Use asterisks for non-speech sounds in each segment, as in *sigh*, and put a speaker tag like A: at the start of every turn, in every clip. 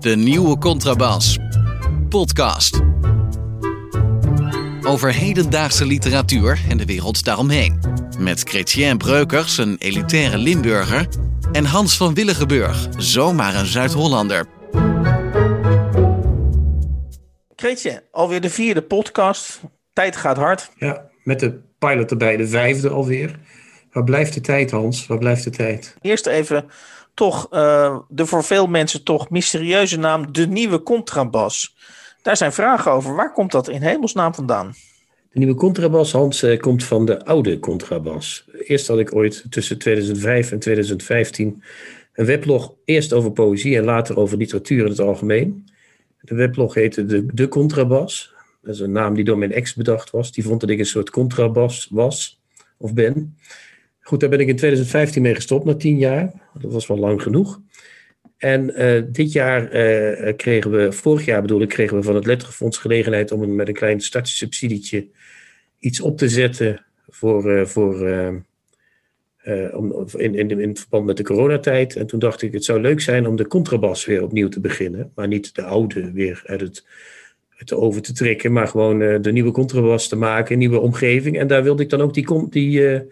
A: De nieuwe Contrabas. Podcast. Over hedendaagse literatuur en de wereld daaromheen. Met Chrétien Breukers, een elitaire Limburger. En Hans van Willigenburg, zomaar een Zuid-Hollander.
B: Chrétien, alweer de vierde podcast. Tijd gaat hard.
C: Ja, met de pilot erbij, de vijfde alweer. Waar blijft de tijd, Hans? Waar blijft de tijd?
B: Eerst even toch uh, de voor veel mensen toch mysterieuze naam De Nieuwe Contrabas. Daar zijn vragen over. Waar komt dat in hemelsnaam vandaan?
C: De nieuwe contrabas, Hans, uh, komt van de oude contrabas. Eerst had ik ooit tussen 2005 en 2015 een weblog. Eerst over poëzie en later over literatuur in het algemeen. De weblog heette De, de Contrabas. Dat is een naam die door mijn ex bedacht was. Die vond dat ik een soort contrabas was of ben. Goed, daar ben ik in 2015 mee gestopt, na tien jaar. Dat was wel lang genoeg. En uh, dit jaar uh, kregen we, vorig jaar bedoel ik, kregen we van het Letterenfonds gelegenheid om met een klein startsubsidietje iets op te zetten voor, uh, voor, om, in, in, verband met de coronatijd. En toen dacht ik, het zou leuk zijn om de contrabas weer opnieuw te beginnen. Maar niet de oude weer uit het, uit de te trekken, maar gewoon de nieuwe contrabas te maken, een nieuwe omgeving. En daar wilde ik dan ook die, die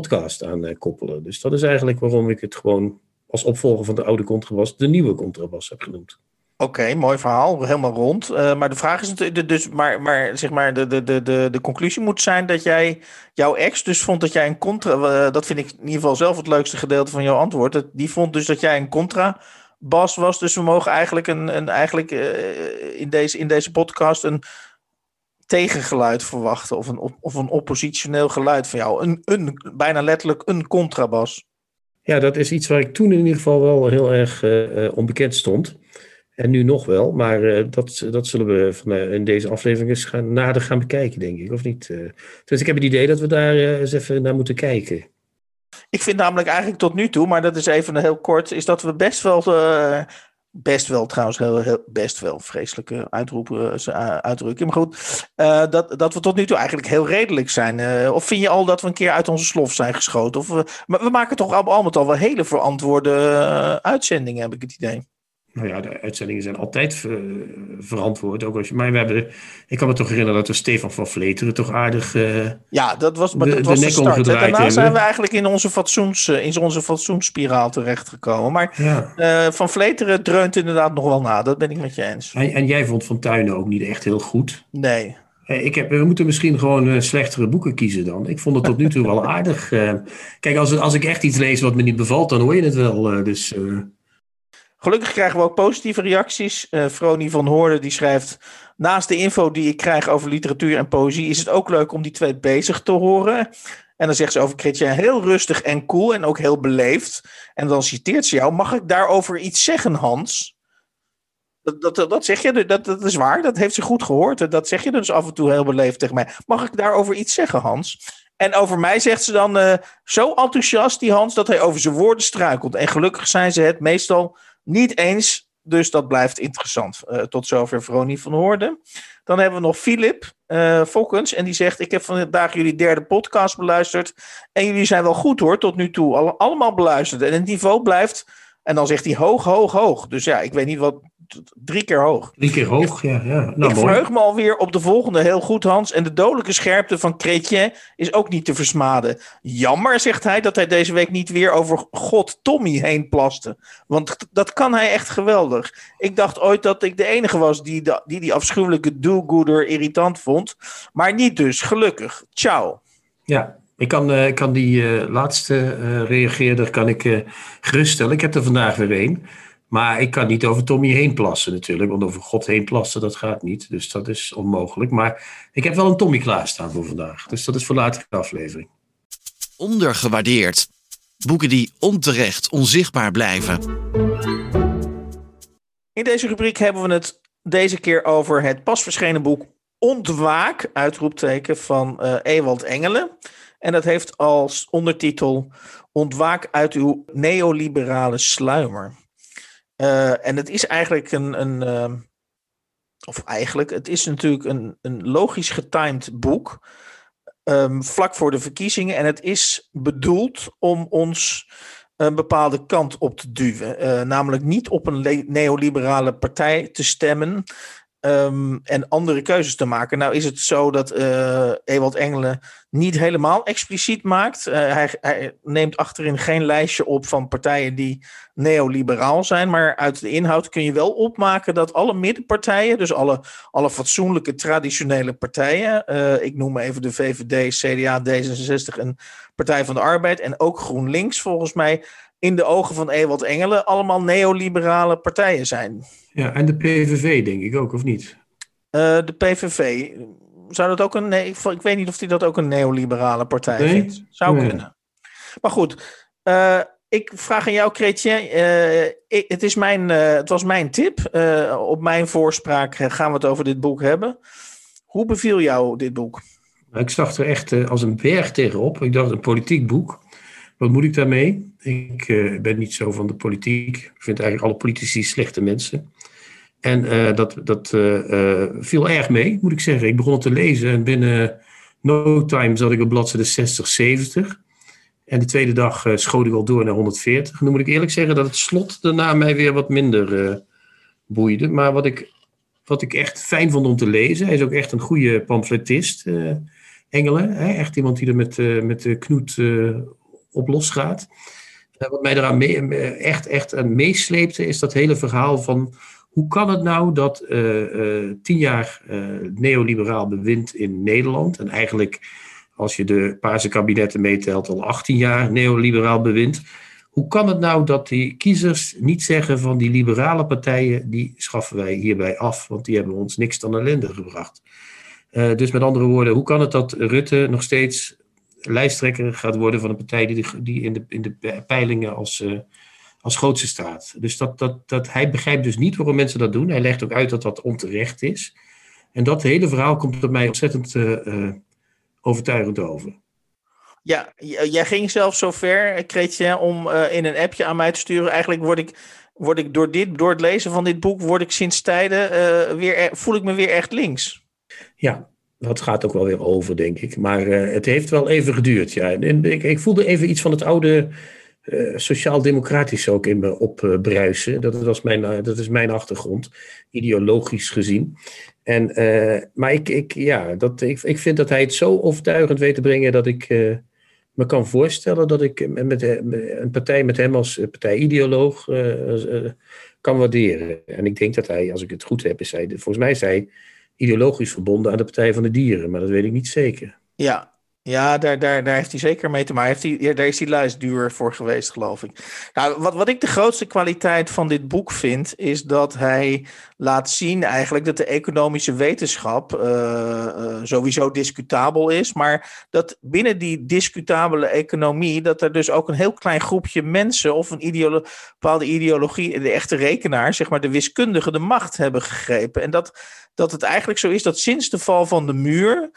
C: podcast aan uh, koppelen. Dus dat is eigenlijk waarom ik het gewoon als opvolger van de oude contrabas de nieuwe contrabas heb genoemd.
B: Oké, mooi verhaal, helemaal rond. Uh, maar de vraag is natuurlijk, dus, maar, maar zeg maar, de, de, de, de conclusie moet zijn dat jij, jouw ex dus vond dat jij een contra, uh, dat vind ik in ieder geval zelf het leukste gedeelte van jouw antwoord, dat, die vond dus dat jij een contra bas was. Dus we mogen eigenlijk, een, een, eigenlijk in, deze, in deze podcast een tegengeluid verwachten of een, of een oppositioneel geluid van jou. Een, een, bijna letterlijk een contrabas.
C: Ja, dat is iets waar ik toen in ieder geval wel heel erg uh, onbekend stond. En nu nog wel, maar uh, dat, dat zullen we van, in deze aflevering eens gaan, nader gaan bekijken, denk ik, of niet? dus ik heb het idee dat we daar eens even naar moeten kijken.
B: Ik vind namelijk eigenlijk tot nu toe, maar dat is even heel kort, is dat we best wel Best wel trouwens, heel, best wel vreselijke uitroepen, uh, uitdrukking. Maar goed, uh, dat, dat we tot nu toe eigenlijk heel redelijk zijn. Of vind je al dat we een keer uit onze slof zijn geschoten? Of maar we maken toch al met al wel hele verantwoorde uitzendingen, heb ik het idee.
C: Nou ja, de uitzendingen zijn altijd ver, verantwoord. Ook als je, maar we hebben, ik kan me toch herinneren dat we Stefan van Vleteren toch aardig. Uh,
B: ja, dat was, maar dat de, was de, de start. Daarna hebben. zijn we eigenlijk in onze, fatsoens, in onze fatsoensspiraal terechtgekomen. Maar ja. uh, Van Vleteren dreunt inderdaad nog wel na. Dat ben ik met je eens.
C: En, en jij vond Van Tuinen ook niet echt heel goed.
B: Nee.
C: Ik heb, we moeten misschien gewoon slechtere boeken kiezen dan. Ik vond het tot nu toe wel *laughs* aardig. kijk, als, als ik echt iets lees wat me niet bevalt, dan hoor je het wel. dus.
B: Gelukkig krijgen we ook positieve reacties. Uh, van Hoorden die schrijft... Naast de info die ik krijg over literatuur en poëzie... is het ook leuk om die twee bezig te horen. En dan zegt ze over Chrétien heel rustig en cool en ook heel beleefd. En dan citeert ze jou. Mag ik daarover iets zeggen, Hans? Dat, dat, dat zeg je, dat, dat is waar. Dat heeft ze goed gehoord. Dat zeg je dus af en toe heel beleefd tegen mij. Mag ik daarover iets zeggen, Hans? En over mij zegt ze dan uh, zo enthousiast, die Hans, dat hij over zijn woorden struikelt. En gelukkig zijn ze het meestal niet eens, dus dat blijft interessant. Uh, tot zover Veronie van Hoorden. Dan hebben we nog Filip uh, Fokkens. En die zegt: Ik heb vandaag jullie derde podcast beluisterd. En jullie zijn wel goed hoor, tot nu toe. All allemaal beluisterd. En het niveau blijft. En dan zegt hij hoog, hoog, hoog. Dus ja, ik weet niet wat drie keer hoog.
C: Drie keer hoog, ja. ja.
B: Nou, ik verheug me alweer op de volgende heel goed, Hans. En de dodelijke scherpte van Chrétien is ook niet te versmaden. Jammer, zegt hij, dat hij deze week niet weer over God Tommy heen plaste. Want dat kan hij echt geweldig. Ik dacht ooit dat ik de enige was die die, die afschuwelijke do-gooder irritant vond. Maar niet dus, gelukkig. Ciao.
C: Ja, ik kan, uh, kan die uh, laatste uh, reageerder kan ik geruststellen. Ik heb er vandaag weer een. Maar ik kan niet over Tommy heen plassen natuurlijk, want over God heen plassen, dat gaat niet. Dus dat is onmogelijk. Maar ik heb wel een Tommy klaarstaan voor vandaag. Dus dat is voor later de aflevering.
A: Ondergewaardeerd. Boeken die onterecht onzichtbaar blijven.
B: In deze rubriek hebben we het deze keer over het pas verschenen boek Ontwaak, uitroepteken van uh, Ewald Engelen. En dat heeft als ondertitel Ontwaak uit uw neoliberale sluimer. Uh, en het is eigenlijk een, een uh, of eigenlijk, het is natuurlijk een, een logisch getimed boek. Um, vlak voor de verkiezingen. En het is bedoeld om ons een bepaalde kant op te duwen. namelijk niet op een neoliberale partij te stemmen. Ehm, en andere keuzes te maken. Nou is het zo dat uh, Ewald Engelen niet helemaal expliciet maakt. Uh, hij, hij, neemt achterin geen lijstje op van partijen die neoliberaal zijn. Maar uit de inhoud kun je wel opmaken dat alle middenpartijen, dus alle, alle fatsoenlijke traditionele partijen, uh, ik noem even de VVD, CDA, D66 en Partij van de Arbeid en ook GroenLinks volgens mij, in de ogen van Ewald Engelen allemaal neoliberale partijen zijn.
C: Ja, en de PVV denk ik ook, of niet?
B: Uh, de PVV, zou dat ook een. Nee, ik, weet niet of die dat ook een neoliberale partij nee? vindt. Zou kunnen. Maar goed, uh, ik vraag aan jou, Chrétien. Uh, het, is mijn, het was mijn tip. op mijn voorspraak gaan we het over dit boek hebben. Hoe beviel jou dit boek?
C: Ik zag er echt als een berg tegenop. Ik dacht een politiek boek. Wat moet ik daarmee? Ik uh, ben niet zo van de politiek. Ik vind eigenlijk alle politici slechte mensen. En uh, dat, dat uh, viel erg mee, moet ik zeggen. Ik begon te lezen en binnen no time zat ik op bladzijde 60, 70. En de tweede dag schoot ik al door naar 140. Nu moet ik eerlijk zeggen dat het slot daarna mij weer wat minder boeide. Maar wat ik, wat ik echt fijn vond om te lezen, hij is ook echt een goede pamfletist, Engelen. Hè? Echt iemand die er met, met de knoet op losgaat. Uh, wat mij eraan eh, echt, echt aan meesleepte, is dat hele verhaal van hoe kan het nou dat tien jaar neoliberaal bewind in Nederland, en eigenlijk als je de Paarse kabinetten meetelt al 18 jaar neoliberaal bewind, hoe kan het nou dat die kiezers niet zeggen van die liberale partijen, die schaffen wij hierbij af, want die hebben ons niks dan ellende gebracht. dus met andere woorden, hoe kan het dat Rutte nog steeds lijsttrekker gaat worden van een partij die, die in, de, in de peilingen als, uh, als grootste staat. Dus dat, dat, dat, hij begrijpt dus niet waarom mensen dat doen. Hij legt ook uit dat dat onterecht is. En dat hele verhaal komt op mij ontzettend uh, overtuigend over.
B: Ja, jij ging zelfs zover, Kretje, om in een appje aan mij te sturen. Eigenlijk word ik, word ik door, dit, door het lezen van dit boek, word ik sinds tijden weer, voel ik me weer echt links.
C: Ja, dat gaat ook wel weer over, denk ik. Maar uh, het heeft wel even geduurd. Ja. En ik, ik voelde even iets van het oude uh, sociaal-democratisch ook in me opbruisen. Dat, was mijn, dat is mijn achtergrond, ideologisch gezien. En, maar ik, ik, ja, dat, ik, ik vind dat hij het zo overtuigend weet te brengen dat ik me kan voorstellen dat ik met, een partij met hem als partijideoloog kan waarderen. En ik denk dat hij, als ik het goed heb, is hij, volgens mij zei ideologisch verbonden aan de Partij van de Dieren, maar dat weet ik niet zeker.
B: Ja, ja, daar, daar, daar heeft hij zeker mee te maken. Heeft hij, daar is die lijst duur voor geweest, geloof ik. Nou, wat, wat ik de grootste kwaliteit van dit boek vind, is dat hij laat zien eigenlijk dat de economische wetenschap uh, uh, sowieso discutabel is. Maar dat binnen die discutabele economie, dat er dus ook een heel klein groepje mensen of een bepaalde ideologie, de echte rekenaar, zeg maar de wiskundigen, de macht hebben gegrepen. En dat, dat het eigenlijk zo is dat sinds de val van de muur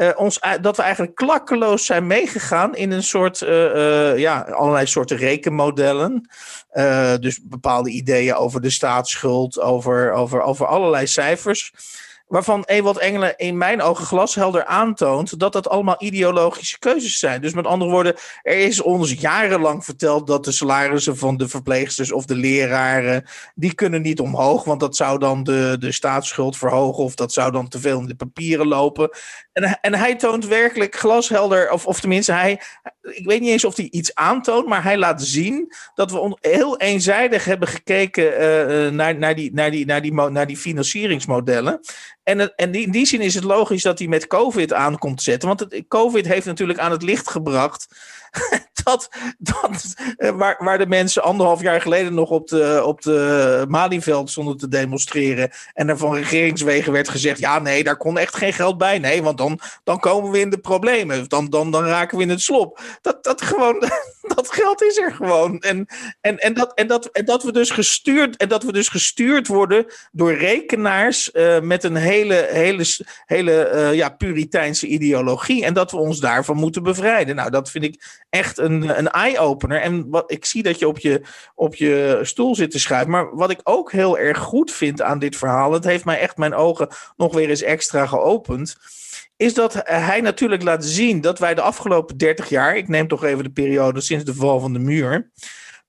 B: uh, ons, dat we eigenlijk klakkeloos zijn meegegaan in een soort, uh, uh, ja, allerlei soorten rekenmodellen. dus bepaalde ideeën over de staatsschuld, over, over, over allerlei cijfers waarvan Ewald Engelen in mijn ogen glashelder aantoont dat dat allemaal ideologische keuzes zijn. Dus met andere woorden, er is ons jarenlang verteld dat de salarissen van de verpleegsters of de leraren, die kunnen niet omhoog, want dat zou dan de, de staatsschuld verhogen of dat zou dan te veel in de papieren lopen. En, en hij toont werkelijk glashelder, of, of tenminste hij, ik weet niet eens of hij iets aantoont, maar hij laat zien dat we heel eenzijdig hebben gekeken uh, naar, naar, die, naar, die, naar, die, naar die financieringsmodellen. En, en in die zin is het logisch dat hij met COVID aankomt te zetten. Want het, COVID heeft natuurlijk aan het licht gebracht *laughs* dat, dat eh, waar, waar de mensen anderhalf jaar geleden nog op de, op de Malieveld stonden te demonstreren. En er van regeringswegen werd gezegd: ja, nee, daar kon echt geen geld bij. Nee, want dan, dan komen we in de problemen. Dan, dan, dan raken we in het slop. Dat, dat, gewoon, *laughs* *laughs* dat geld is er gewoon. En, en, en, dat, en, dat, en, dat we dus gestuurd, en dat we dus gestuurd worden door rekenaars uh, met een hele, hele, hele uh, ja, puriteinse ideologie. En dat we ons daarvan moeten bevrijden. Nou, dat vind ik echt een, een eye-opener. En wat, ik zie dat je op, je op je stoel zit te schuiven. Maar wat ik ook heel erg goed vind aan dit verhaal, het heeft mij echt mijn ogen nog weer eens extra geopend. Is dat hij natuurlijk laat zien dat wij de afgelopen 30 jaar, ik neem toch even de periode sinds de val van de muur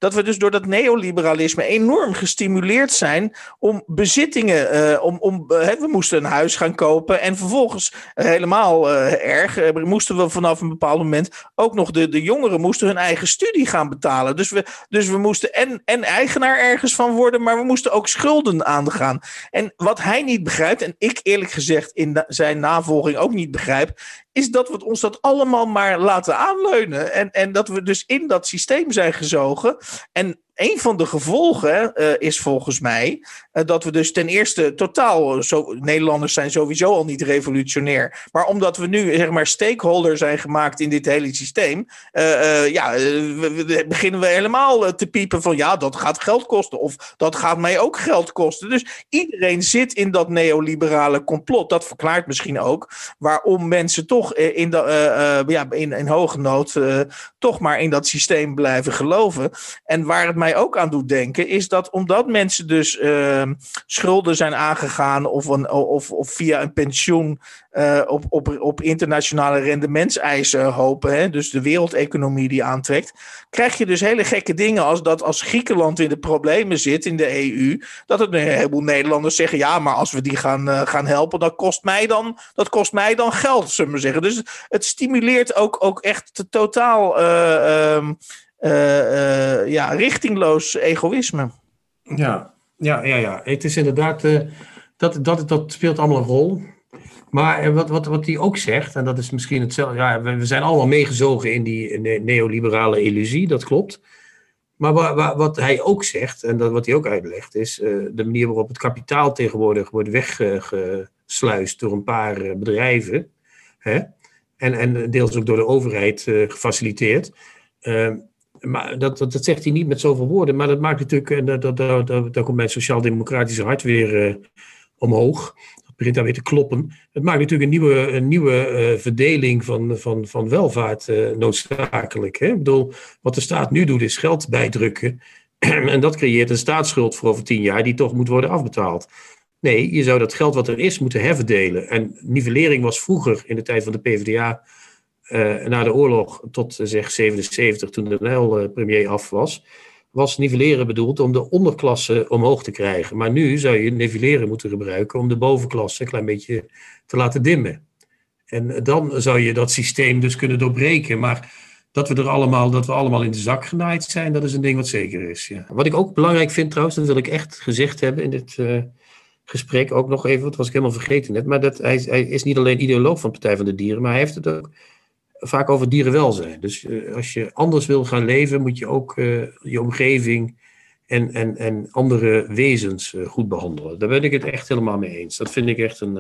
B: dat we dus door dat neoliberalisme enorm gestimuleerd zijn om bezittingen, uh, om, om, uh, we moesten een huis gaan kopen en vervolgens uh, helemaal erg, moesten we vanaf een bepaald moment ook nog de, de jongeren moesten hun eigen studie gaan betalen. Dus we, dus we moesten en, en eigenaar ergens van worden, maar we moesten ook schulden aangaan. En wat hij niet begrijpt, en ik eerlijk gezegd in zijn navolging ook niet begrijp, is dat we ons dat allemaal maar laten aanleunen. En, en dat we dus in dat systeem zijn gezogen. En een van de gevolgen uh, is volgens mij uh, dat we dus ten eerste totaal, zo, Nederlanders zijn sowieso al niet revolutionair, maar omdat we nu zeg maar stakeholder zijn gemaakt in dit hele systeem, ja, beginnen we helemaal te piepen van ja, dat gaat geld kosten of dat gaat mij ook geld kosten. Dus iedereen zit in dat neoliberale complot. Dat verklaart misschien ook waarom mensen toch in, de, ja, in, in hoge nood toch maar in dat systeem blijven geloven. En waar het mij ook aan doet denken, is dat omdat mensen dus uh, schulden zijn aangegaan of, een, of, of via een pensioen uh, op, op, op internationale rendementseisen hopen, hè, dus de wereldeconomie die aantrekt, krijg je dus hele gekke dingen als dat als Griekenland in de problemen zit in de EU, dat het een heleboel Nederlanders zeggen, ja, maar als we die gaan, uh, gaan helpen, dat kost mij dan, dat kost mij dan geld, zullen we zeggen. Dus het stimuleert ook, ook echt totaal uh, uh, ja, richtingloos egoïsme.
C: Ja, ja, ja, ja. Het is inderdaad, uh, dat, dat, dat speelt allemaal een rol. Maar wat, wat, wat hij ook zegt, en dat is misschien hetzelfde, ja, we, zijn allemaal meegezogen in die neoliberale illusie, dat klopt. Maar wa, wa, wat hij ook zegt, en dat, wat hij ook uitlegt, is de manier waarop het kapitaal tegenwoordig wordt weggesluist door een paar bedrijven. Hè? En, en deels ook door de overheid gefaciliteerd maar dat, dat, zegt hij niet met zoveel woorden, maar dat maakt natuurlijk, en dat, dat, dat, dat komt mijn sociaal-democratische hart weer uh, omhoog. Dat begint daar weer te kloppen. Het maakt natuurlijk een nieuwe, een nieuwe uh, verdeling van, van, van welvaart noodzakelijk. Hè? Ik bedoel, wat de staat nu doet is geld bijdrukken. *clears throat* en dat creëert een staatsschuld voor over tien jaar die toch moet worden afbetaald. Nee, je zou dat geld wat er is moeten herverdelen. En nivellering was vroeger in de tijd van de PvdA uh, na de oorlog tot uh, zeg 77, toen de Nijl uh, premier af was, was nivelleren bedoeld om de onderklasse omhoog te krijgen. Maar nu zou je nivelleren moeten gebruiken om de bovenklasse een klein beetje te laten dimmen. En dan zou je dat systeem dus kunnen doorbreken. Maar dat we er allemaal, dat we allemaal in de zak genaaid zijn, dat is een ding wat zeker is. Ja. Wat ik ook belangrijk vind trouwens, dat wil ik echt gezegd hebben in dit gesprek, ook nog even, dat was ik helemaal vergeten net, maar dat, hij, hij is niet alleen ideoloog van Partij van de Dieren, maar hij heeft het ook vaak over dierenwelzijn. Dus uh, als je anders wil gaan leven, moet je ook uh, je omgeving en, en, en andere wezens uh, goed behandelen. Daar ben ik het echt helemaal mee eens. Dat vind ik echt een,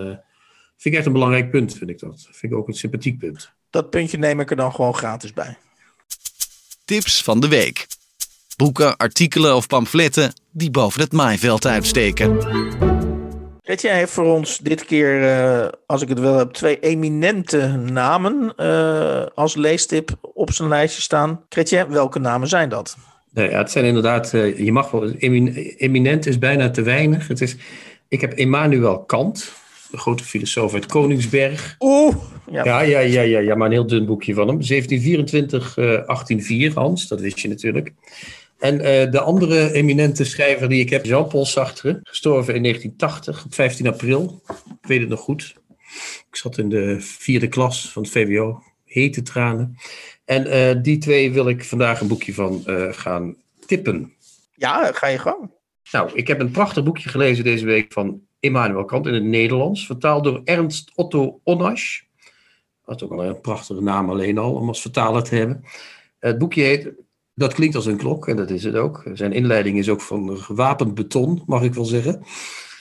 C: vind ik echt een belangrijk punt, vind ik dat. Vind ik ook een sympathiek punt.
B: Dat puntje neem ik er dan gewoon gratis bij.
A: Tips van de week. Boeken, artikelen of pamfletten die boven het maaiveld uitsteken.
B: Jij heeft voor ons dit keer, uh, als ik het wel heb, twee eminente namen uh, als leestip op zijn lijstje staan. Kretje, welke namen zijn dat?
C: Nee, ja, het zijn inderdaad, uh, je mag wel, eminent is bijna te weinig. Het is, ik heb Immanuel Kant, de grote filosoof uit Koningsberg.
B: Oeh!
C: Ja. Ja, ja, ja, ja, ja, maar een heel dun boekje van hem. 1724, 1804, Hans, dat wist je natuurlijk. En uh, de andere eminente schrijver die ik heb, Jean-Paul Sartre, gestorven in 1980, op 15 april. Ik weet het nog goed. Ik zat in de vierde klas van het VWO, hete tranen. En uh, die twee wil ik vandaag een boekje van uh, gaan tippen.
B: Ja, ga je gang.
C: Nou, ik heb een prachtig boekje gelezen deze week van Immanuel Kant in het Nederlands, vertaald door Ernst Otto Onnasch. Dat is ook al een prachtige naam alleen al, om als vertaler te hebben. Het boekje heet dat klinkt als een klok en dat is het ook. Zijn inleiding is ook van gewapend beton, mag ik wel zeggen.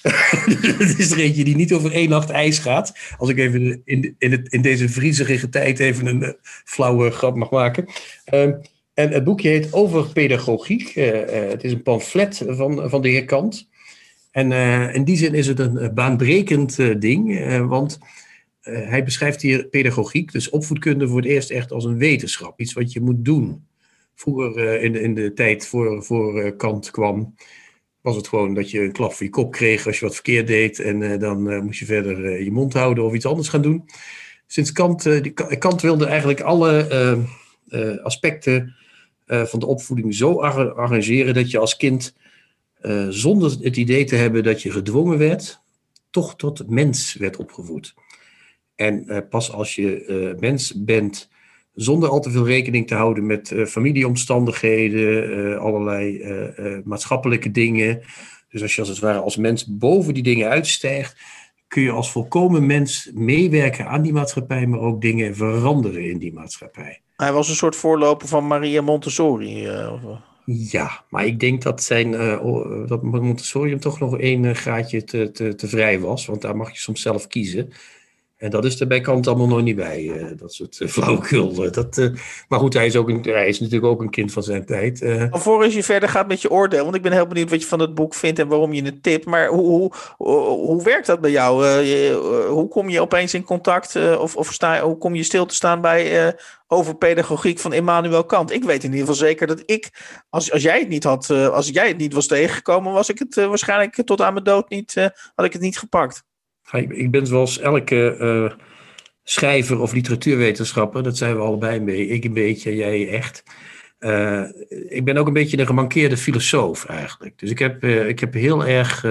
C: *laughs* het is er eentje die niet over één nacht ijs gaat. Als ik even in, in, het, in deze vriezige tijd even een uh, flauwe grap mag maken. Uh, en het boekje heet Over Pedagogiek. Uh, het is een pamflet van, van de heer Kant. En in die zin is het een baanbrekend ding, want hij beschrijft hier pedagogiek, dus opvoedkunde, voor het eerst echt als een wetenschap. Iets wat je moet doen vroeger uh, in, de, in de tijd voor, voor uh, Kant kwam, was het gewoon dat je een klap voor je kop kreeg als je wat verkeerd deed. En uh, dan moest je verder je mond houden of iets anders gaan doen. Sinds Kant, Kant wilde eigenlijk alle aspecten van de opvoeding zo arrangeren dat je als kind, zonder het idee te hebben dat je gedwongen werd, toch tot mens werd opgevoed. En pas als je mens bent zonder al te veel rekening te houden met uh, familieomstandigheden, uh, allerlei uh, maatschappelijke dingen. Dus als je als het ware als mens boven die dingen uitstijgt, kun je als volkomen mens meewerken aan die maatschappij, maar ook dingen veranderen in die maatschappij.
B: Hij was een soort voorloper van Maria Montessori.
C: Ja, maar ik denk dat, zijn, dat Montessori hem toch nog één graadje te, te, te vrij was, want daar mag je soms zelf kiezen. En dat is er bij Kant allemaal nog niet bij, uh, dat soort *laughs* uh, maar goed, hij is, ook een, hij is natuurlijk ook een kind van zijn tijd.
B: Alvorens je verder gaat met je oordeel, want ik ben heel benieuwd wat je van het boek vindt en waarom je het tipt. Maar hoe, hoe, hoe werkt dat bij jou? Hoe kom je opeens in contact of, of sta, hoe kom je stil te staan bij over pedagogiek van Immanuel Kant? Ik weet in ieder geval zeker dat ik, als, als jij het niet had, als jij het niet was tegengekomen, was ik het waarschijnlijk tot aan mijn dood niet, had ik het niet gepakt.
C: Ik ben zoals elke uh, schrijver of literatuurwetenschapper, dat zijn we allebei mee. Ik een beetje, jij echt. Uh, ik ben ook een beetje een gemankeerde filosoof eigenlijk. Dus ik heb, uh, ik heb heel erg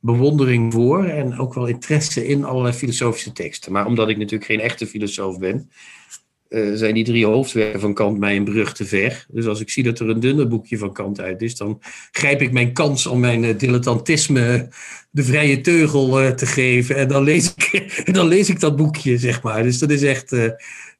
C: bewondering voor en ook wel interesse in allerlei filosofische teksten. Maar omdat ik natuurlijk geen echte filosoof ben, uh, zijn die drie hoofdwerken van Kant mij een brug te ver. Dus als ik zie dat er een dunner boekje van Kant uit is, dan grijp ik mijn kans om mijn uh, dilettantisme de vrije teugel te geven. En dan lees, ik, *laughs* dan lees ik dat boekje, zeg maar. Dus dat is echt.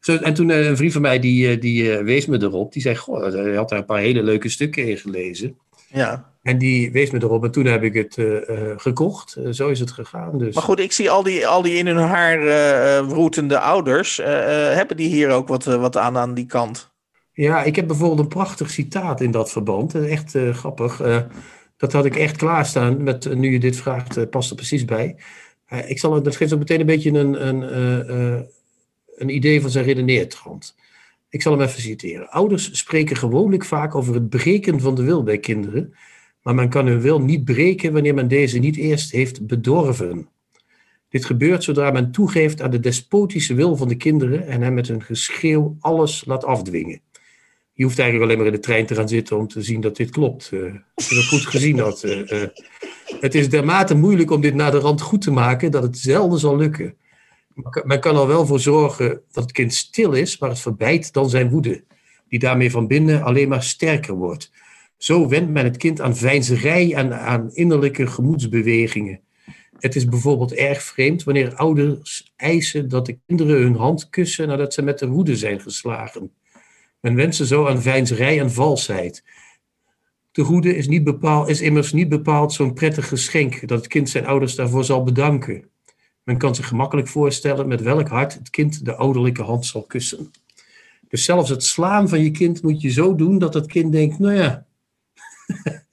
C: Zo, en toen een vriend van mij die, die wees me erop. Die zei: Goh, hij had daar een paar hele leuke stukken in gelezen.
B: Ja.
C: En die wees me erop en toen heb ik het uh, uh, gekocht. Uh, zo is het gegaan. Dus.
B: Maar goed, ik zie al die, al die in hun haar roetende ouders. hebben die hier ook wat, wat aan aan die kant?
C: Ja, ik heb bijvoorbeeld een prachtig citaat in dat verband. Echt grappig. dat had ik echt klaarstaan. Met, nu je dit vraagt, past er precies bij. ik zal, dat geeft ook meteen een beetje een, een, een idee van zijn redeneertrand. Ik zal hem even citeren. Ouders spreken gewoonlijk vaak over het breken van de wil bij kinderen maar men kan hun wil niet breken wanneer men deze niet eerst heeft bedorven. Dit gebeurt zodra men toegeeft aan de despotische wil van de kinderen en hen met een geschreeuw alles laat afdwingen. Je hoeft eigenlijk alleen maar in de trein te gaan zitten om te zien dat dit klopt. Uh, als je goed gezien had. Uh, uh, het is dermate moeilijk om dit naar de rand goed te maken dat het zelden zal lukken. Men kan er wel voor zorgen dat het kind stil is, maar het verbijt dan zijn woede, die daarmee van binnen alleen maar sterker wordt. Zo wendt men het kind aan veinzerij en aan innerlijke gemoedsbewegingen. Het is bijvoorbeeld erg vreemd wanneer ouders eisen dat de kinderen hun hand kussen nadat ze met de woede zijn geslagen. Men wenst ze zo aan veinzerij en valsheid. De roede is, niet bepaald, is immers niet bepaald zo'n prettig geschenk dat het kind zijn ouders daarvoor zal bedanken. Men kan zich gemakkelijk voorstellen met welk hart het kind de ouderlijke hand zal kussen. Dus zelfs het slaan van je kind moet je zo doen dat het kind denkt: nou ja, *laughs*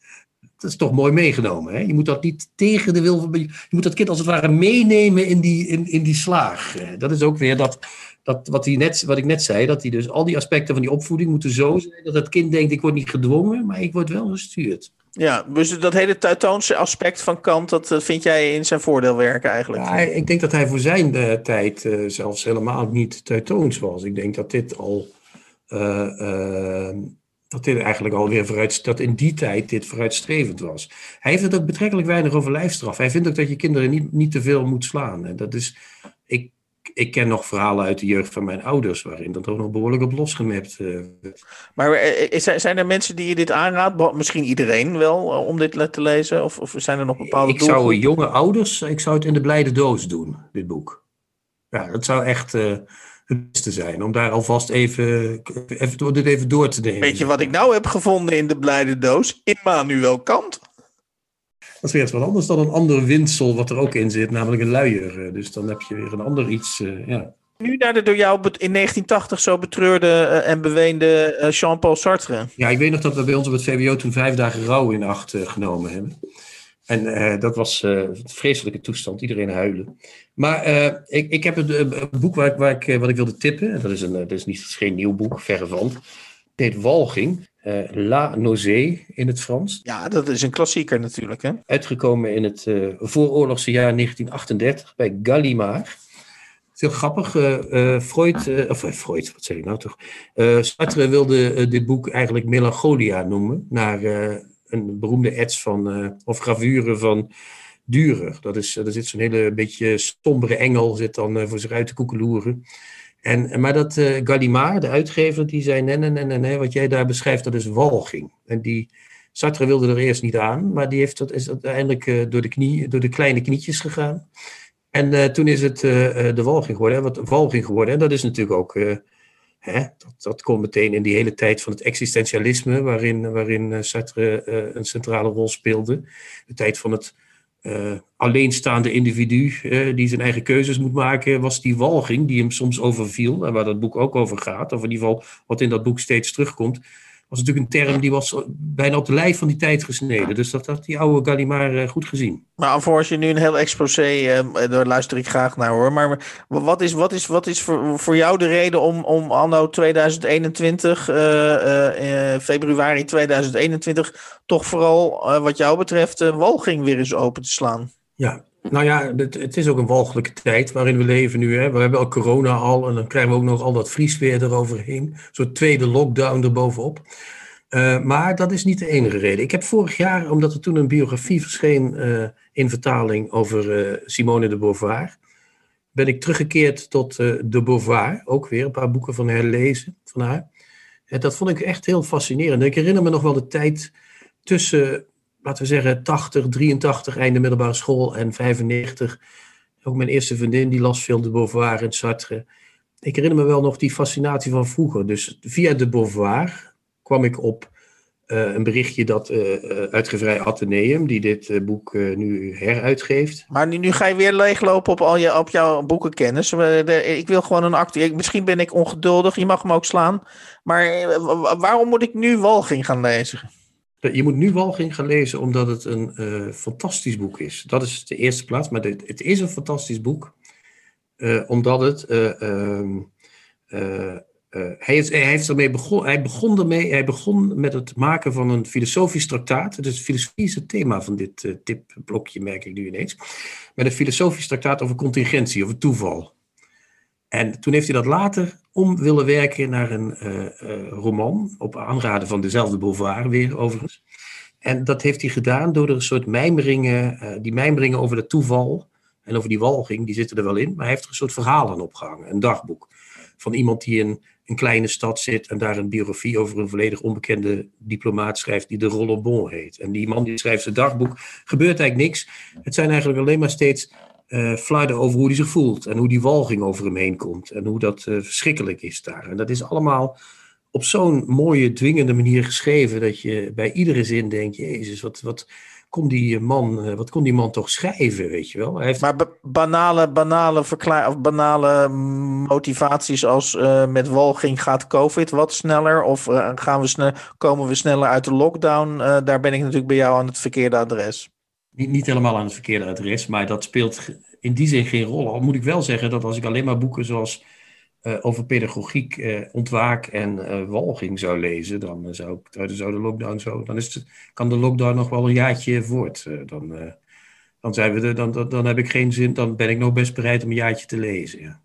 C: dat is toch mooi meegenomen. Hè? Je moet dat niet tegen de wil van. Je moet dat kind als het ware meenemen in die, in, in die slaag. Dat is ook weer dat, dat wat, hij net, wat ik net zei: dat hij dus al die aspecten van die opvoeding moeten zo zijn dat het kind denkt: ik word niet gedwongen, maar ik word wel gestuurd.
B: Ja, dus dat hele Teutoonse aspect van Kant, dat vind jij in zijn voordeel werken eigenlijk?
C: Ja, ik denk dat hij voor zijn uh, tijd uh, zelfs helemaal niet Teutoons was. Ik denk dat dit al. Dat dit eigenlijk alweer vooruit, dat in die tijd dit vooruitstrevend was. Hij heeft het ook betrekkelijk weinig over lijfstraf. Hij vindt ook dat je kinderen niet, niet te veel moet slaan. En dat is, ik, ken nog verhalen uit de jeugd van mijn ouders, waarin dat ook nog behoorlijk op losgemapt uh,
B: Maar uh, zijn er mensen die je dit aanraadt? Misschien iedereen wel, om dit te lezen? Of, of zijn er nog bepaalde
C: Ik zou jonge ouders, ik zou het in de blijde doos doen, dit boek. Ja, dat zou echt het beste zijn. Om daar alvast even, even, dit even door te nemen.
B: Weet je wat ik nou heb gevonden in de blijde doos? Immanuel Kant.
C: Dat is weer wat anders dan een ander windsel wat er ook in zit, namelijk een luier. Dus dan heb je weer een ander iets, uh, ja.
B: Nu naar de door jou in 1980 zo betreurde uh, en beweende Jean-Paul Sartre.
C: Ja, ik weet nog dat we bij ons op het VWO toen vijf dagen rouw in acht genomen hebben. En uh, dat was een vreselijke toestand, iedereen huilen. Maar ik, ik heb een, een boek waar ik, waar ik, wat ik wilde tippen. Dat is, een, dat is, niet, geen nieuw boek, verre van. Het heet Walging, La Nausée in het Frans.
B: Ja, dat is een klassieker natuurlijk. Hè?
C: Uitgekomen in het vooroorlogse jaar 1938 bij Gallimard. heel grappig. Freud, of Freud, wat zeg ik nou toch? Sartre wilde dit boek eigenlijk Melancholia noemen, naar een beroemde ets van, of gravure van Durer. Dat is, er zit zo'n hele beetje stombere engel, zit dan voor zich uit te koekeloeren. En, maar dat uh, Gallimard, de uitgever, die zei: nee, nee, nee, nee, wat jij daar beschrijft, dat is walging. En die Sartre wilde er eerst niet aan, maar die heeft is uiteindelijk uh, door, de knie, door de kleine knietjes gegaan. En uh, toen is het de walging geworden, wat walging geworden. En dat is natuurlijk ook, hè, dat, dat komt meteen in die hele tijd van het existentialisme, waarin, waarin Sartre een centrale rol speelde. De tijd van het uh, alleenstaande individu uh, die zijn eigen keuzes moet maken, was die walging die hem soms overviel. En waar dat boek ook over gaat, of in ieder geval wat in dat boek steeds terugkomt. Was natuurlijk een term die was bijna op de lijf van die tijd gesneden. Dus dat had die oude Gallimard uh, goed gezien.
B: Maar voor als je nu een heel exposé, daar luister ik graag naar hoor. Maar wat is, wat is, wat is voor, voor jou de reden om, om anno 2021, februari 2021, toch vooral wat jou betreft walging weer eens open te slaan?
C: Ja, nou ja, het, het, is ook een walgelijke tijd waarin we leven nu. Hè. We hebben al corona al en dan krijgen we ook nog al dat vriesweer eroverheen. Een soort tweede lockdown erbovenop. Uh, maar dat is niet de enige reden. Ik heb vorig jaar, omdat er toen een biografie verscheen uh, in vertaling over uh, Simone de Beauvoir, ben ik teruggekeerd tot de Beauvoir, ook weer een paar boeken van herlezen van haar. En dat vond ik echt heel fascinerend. Ik herinner me nog wel de tijd tussen laten we zeggen, 80, 83, einde middelbare school en 95. Ook mijn eerste vriendin, die las veel de Beauvoir en Sartre. Ik herinner me wel nog die fascinatie van vroeger. Dus via de Beauvoir kwam ik op uh, een berichtje dat uh, uitgeverij Atheneum, die dit boek nu heruitgeeft.
B: Maar nu, nu, ga je weer leeglopen op, al je, op jouw boekenkennis. ik wil gewoon een actie. Misschien ben ik ongeduldig, je mag me ook slaan. Maar waarom moet ik nu Walging gaan lezen?
C: Je moet nu Walging gaan lezen omdat het een uh, fantastisch boek is. Dat is de eerste plaats, maar het, het is een fantastisch boek. Uh, omdat het. Hij, is, hij, heeft ermee begon, hij begon ermee. Hij begon met het maken van een filosofisch traktaat. Dus filosofie is het thema van dit tipblokje, merk ik nu ineens. Met een filosofisch traktaat over contingentie, over toeval. En toen heeft hij dat later om willen werken naar een uh, uh, roman, op aanraden van dezelfde Beauvoir weer overigens. En dat heeft hij gedaan door er een soort mijmeringen, uh, die mijmeringen over het toeval en over die walging, die zitten er wel in, maar hij heeft er een soort verhaal aan opgehangen, een dagboek. Van iemand die in een kleine stad zit en daar een biografie over een volledig onbekende diplomaat schrijft die de Rollebon heet. En die man die schrijft zijn dagboek, gebeurt eigenlijk niks. Het zijn eigenlijk alleen maar steeds uh, over hoe hij zich voelt en hoe die walging over hem heen komt en hoe dat uh, verschrikkelijk is daar. En dat is allemaal op zo'n mooie, dwingende manier geschreven dat je bij iedere zin denkt, jezus, wat, wat, kon die man, uh, wat kon die man toch schrijven, weet je wel?
B: Heeft... Maar banale, banale, of banale motivaties als met walging gaat COVID wat sneller of gaan we snel, komen we sneller uit de lockdown, daar ben ik natuurlijk bij jou aan het verkeerde adres.
C: Niet, niet helemaal aan het verkeerde adres, maar dat speelt in die zin geen rol. Al moet ik wel zeggen dat als ik alleen maar boeken zoals uh, over pedagogiek, uh, ontwaak en uh, walging zou lezen, dan zou, ik, de lockdown zo, dan is het, kan de lockdown nog wel een jaartje voort. dan, dan, zijn we er, dan, dan, dan heb ik geen zin, dan ben ik nog best bereid om een jaartje te lezen. Ja.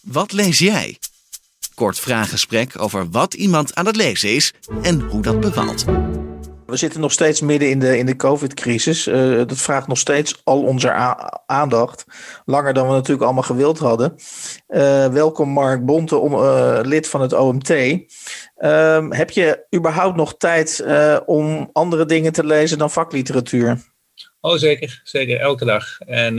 A: Wat lees jij? Kort vraaggesprek over wat iemand aan het lezen is en hoe dat bevalt.
B: We zitten nog steeds midden in de, in de COVID-crisis. Uh, dat vraagt nog steeds al onze aandacht. Langer dan we natuurlijk allemaal gewild hadden. Uh, welkom Mark Bonte, om, uh, lid van het OMT. Ehm, heb je überhaupt nog tijd om andere dingen te lezen dan vakliteratuur?
D: Oh, zeker. Zeker. Elke dag. En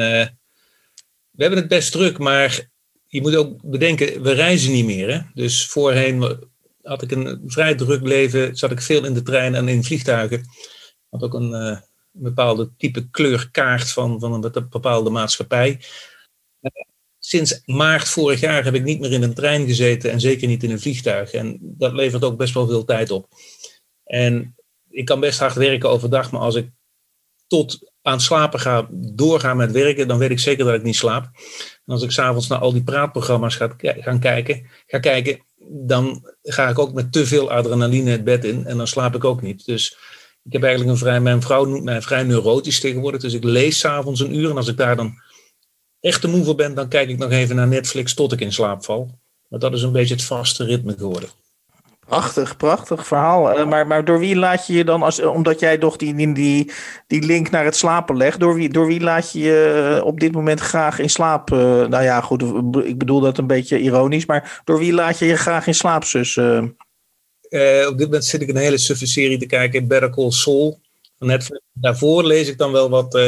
D: we hebben het best druk, maar je moet ook bedenken, we reizen niet meer. Hè? Dus voorheen had ik een vrij druk leven, zat ik veel in de trein en in vliegtuigen. Had ook een, uh, bepaalde type kleurkaart van, van een bepaalde maatschappij. Uh, sinds maart vorig jaar heb ik niet meer in een trein gezeten en zeker niet in een vliegtuig. En dat levert ook best wel veel tijd op. En ik kan best hard werken overdag, maar als ik tot aan slapen ga, doorgaan met werken, dan weet ik zeker dat ik niet slaap. En als ik s'avonds naar al die praatprogramma's ga, gaan kijken, ga kijken, dan ga ik ook met te veel adrenaline het bed in en dan slaap ik ook niet. Dus ik heb eigenlijk een vrij, mijn vrouw noemt mij vrij neurotisch tegenwoordig, dus ik lees s'avonds een uur en als ik daar dan echt te moe voor ben, dan kijk ik nog even naar Netflix tot ik in slaap val. Maar dat is een beetje het vaste ritme geworden.
B: Prachtig, prachtig verhaal. Uh, maar, maar door wie laat je je dan, als, omdat jij toch die, die, die link naar het slapen legt, door wie, door wie laat je je op dit moment graag in slaap? Uh, nou ja, goed, ik bedoel dat een beetje ironisch, maar door wie laat je je graag in slaap, zus? Uh?
D: op dit moment zit ik een hele suffe serie te kijken, Better Call Saul. Netflix. Daarvoor lees ik dan wel wat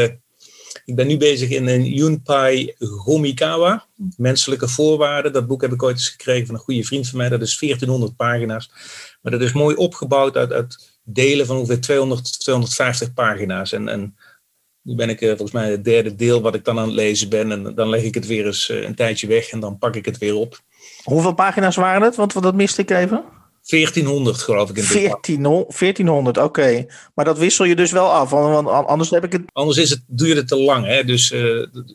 D: ik ben nu bezig in een Junpai Gomikawa, Menselijke Voorwaarden. Dat boek heb ik ooit eens gekregen van een goede vriend van mij. Dat is 1400 pagina's. Maar dat is mooi opgebouwd uit, delen van ongeveer 200, 250 pagina's. En, en nu ben ik uh, volgens mij het derde deel wat ik dan aan het lezen ben. En dan leg ik het weer eens uh, een tijdje weg en dan pak ik het weer op.
B: Hoeveel pagina's waren het? Want dat miste ik even.
D: 1400 geloof ik. In
B: 1400, oké. Maar dat wissel je dus wel af, want anders heb ik het...
D: Anders is het, doe je het te lang. Hè? Dus uh,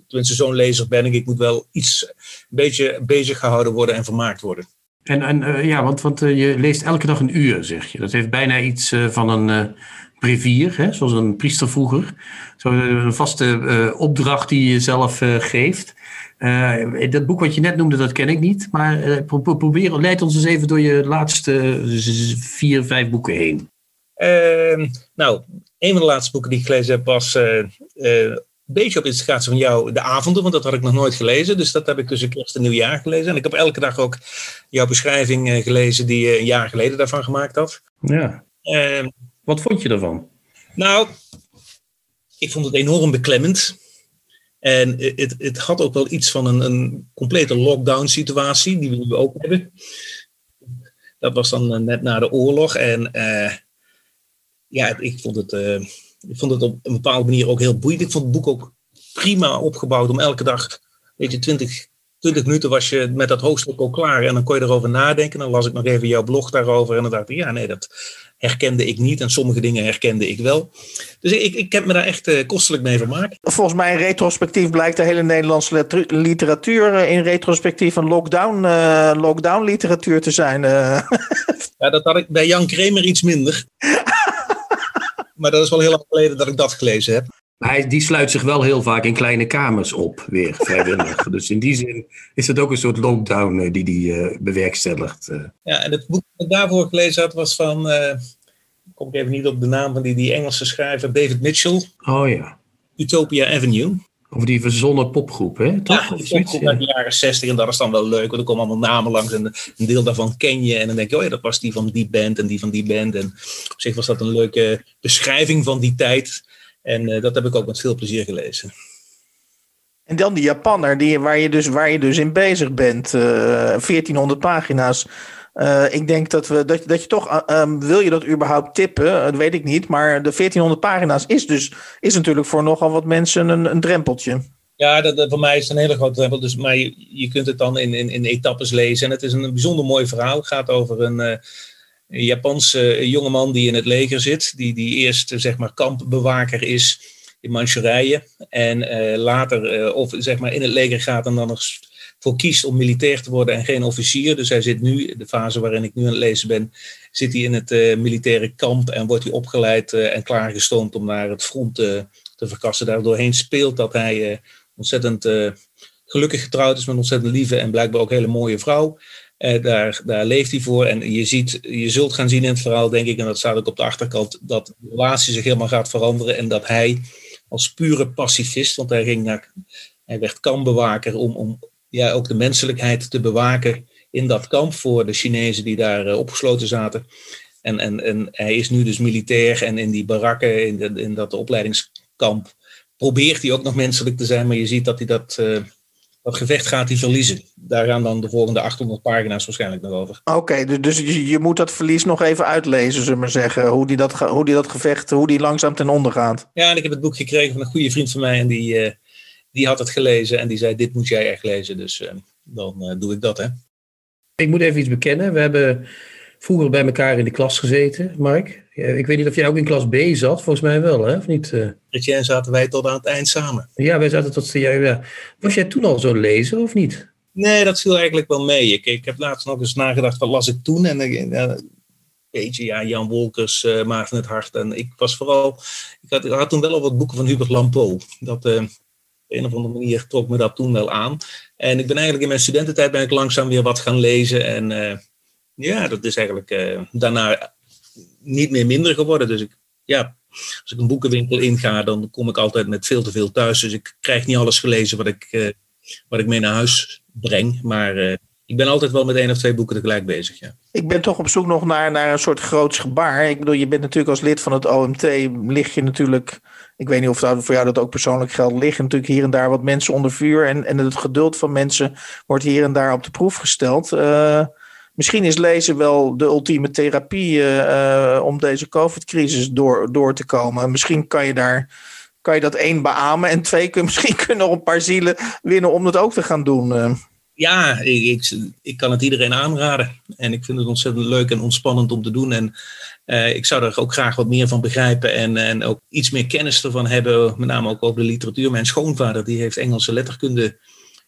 D: tenminste zo'n lezer ben ik. Ik moet wel iets een beetje bezig gehouden worden en vermaakt worden.
C: En, en uh, ja, want, want uh, je leest elke dag een uur, zeg je. Dat heeft bijna iets van een brevier, hè? zoals een priester vroeger. Zo een vaste opdracht die je zelf geeft. Uh, dat boek wat je net noemde, dat ken ik niet. Maar uh, probeer, leid ons eens even door je laatste vier, vijf boeken heen.
D: Uh, nou, een van de laatste boeken die ik gelezen heb was eh, een beetje op inspiratie van jou, De Avonden, want dat had ik nog nooit gelezen. Dus dat heb ik tussen kerst en nieuwjaar gelezen. En ik heb elke dag ook jouw beschrijving gelezen die je een jaar geleden daarvan gemaakt had.
C: Ja. Ehm, wat vond je ervan?
D: Nou, ik vond het enorm beklemmend. En het, het had ook wel iets van een, een complete lockdown situatie, die we nu ook hebben. Dat was dan eh, net na de oorlog. En uh, ja, ik vond, het, uh, ik vond het op een bepaalde manier ook heel boeiend. Ik vond het boek ook prima opgebouwd om elke dag, weet je, 20, 20 minuten was je met dat hoofdstuk al klaar. En dan kon je erover nadenken. Dan las ik nog even jouw blog daarover. En dan dacht ik, ja, nee, dat herkende ik niet. En sommige dingen herkende ik wel. Dus ik, ik heb me daar echt uh, kostelijk mee vermaakt.
B: Volgens mij in retrospectief blijkt de hele Nederlandse literatuur eh, in retrospectief een lockdown, uh, lockdown literatuur te zijn. *laughs*
D: ja, dat had ik bij Jan Kremer iets minder. *laughs* maar dat is wel heel lang geleden dat ik dat gelezen heb.
C: Hij, die sluit zich wel heel vaak in kleine kamers op, weer *laughs* vrijwillig. dus in die zin is het ook een soort lockdown uh, die hij uh, bewerkstelligt. Uh.
D: Ja, en het boek dat ik daarvoor gelezen had was van, kom ik even niet op de naam van die, die Engelse schrijver, David Mitchell.
C: Oh ja.
D: Utopia Avenue.
C: Over die verzonnen popgroep, hè?
D: Toch? Ja, die popgroep uit de jaren 60 en dat is dan wel leuk, want er komen allemaal namen langs en een deel daarvan ken je. En dan denk je, oh ja, dat was die van die band en die van die band. En op zich was dat een leuke beschrijving van die tijd. En uh, dat heb ik ook met veel plezier gelezen.
B: En dan die Japanner, die, waar, je dus, waar je dus in bezig bent. Uh, eh, 1400 pagina's. Uh, ik denk dat, we, dat, dat je toch, um, wil je dat überhaupt tippen? Dat weet ik niet. Maar de 1400 pagina's is dus is natuurlijk voor nogal wat mensen een, een drempeltje.
D: Ja, dat, dat, voor mij is het een hele grote drempel. Dus, maar je, je kunt het dan in, in, in etappes lezen. En het is een bijzonder mooi verhaal. Het gaat over een een Japanse jongeman die in het leger zit, die, die eerst zeg maar kampbewaker is in Manchurije en uh, later uh, of zeg maar in het leger gaat en dan nog voor kiest om militair te worden en geen officier. Dus hij zit nu, de fase waarin ik nu aan het lezen ben, zit hij in het militaire kamp en wordt hij opgeleid en klaargestoomd om naar het front te verkassen. Daardoorheen speelt dat hij ontzettend gelukkig getrouwd is met een ontzettend lieve en blijkbaar ook hele mooie vrouw. Uh, daar, daar leeft hij voor. En je, ziet, je zult gaan zien in het verhaal, denk ik, en dat staat ook op de achterkant, dat de relatie zich helemaal gaat veranderen. En dat hij als pure pacifist, want hij, ging naar, hij werd kampbewaker om, om ja, ook de menselijkheid te bewaken in dat kamp voor de Chinezen die daar uh, opgesloten zaten. En, en, en hij is nu dus militair en in die barakken, in, de, in dat opleidingskamp, probeert hij ook nog menselijk te zijn, maar je ziet dat hij dat. Uh, dat gevecht gaat hij verliezen. Daar gaan dan de volgende 800 pagina's waarschijnlijk nog over.
B: Oké, dus, dus je, je, moet dat verlies nog even uitlezen, zullen we maar zeggen. Hoe die, dat, hoe die dat gevecht, hoe die langzaam ten onder gaat.
D: Ja, en ik heb het boek gekregen van een goede vriend van mij. En die, uh, die had het gelezen en die zei, dit moet jij echt lezen. Dus uh, dan uh, doe ik dat, hè.
C: Ik moet even iets bekennen. We hebben vroeger bij elkaar in de klas gezeten, Mark. Ik weet niet of jij ook in klas B zat, volgens mij wel, hè? of niet?
D: Eh? zaten wij tot aan het eind samen.
C: Ja, wij zaten tot... Ja, ja. Was jij toen al zo lezen, of niet?
D: Nee, dat viel eigenlijk wel mee. Ik, ik heb laatst nog eens nagedacht, wat las ik toen? En uh, beetje, ja, Jan Wolkers, uh, Maarten het Hart. En ik was vooral... Ik had, ik had toen wel al wat boeken van Hubert Lampo. Dat... Uh, een of andere manier trok me dat toen wel aan. En ik ben eigenlijk in mijn studententijd ben ik langzaam weer wat gaan lezen. En ja, dat is eigenlijk daarna niet meer minder geworden. Dus ik, ja, als ik een boekenwinkel inga, dan kom ik altijd met veel te veel thuis. Dus ik krijg niet alles gelezen wat ik, uh, wat ik mee naar huis breng. Maar ik ben altijd wel met één of twee boeken tegelijk bezig. Ja.
B: Ik ben toch op zoek nog naar, naar een soort groots gebaar. Ik bedoel, je bent natuurlijk als lid van het OMT, lig je natuurlijk. Ik weet niet of dat voor jou dat ook persoonlijk geldt. Liggen natuurlijk hier en daar wat mensen onder vuur. En, en het geduld van mensen wordt hier en daar op de proef gesteld. Uh, misschien is lezen wel de ultieme therapie uh, om deze COVID-crisis door, door te komen. Misschien kan je daar. Kan je dat één beamen en twee kun, *laughs* misschien kunnen nog een paar zielen winnen om dat ook te gaan doen. Uh
D: ja, ik, ik, kan het iedereen aanraden. En ik vind het ontzettend leuk en ontspannend om te doen. En ik zou er ook graag wat meer van begrijpen en, en ook iets meer kennis ervan hebben. Met name ook over de literatuur. Mijn schoonvader die heeft Engelse letterkunde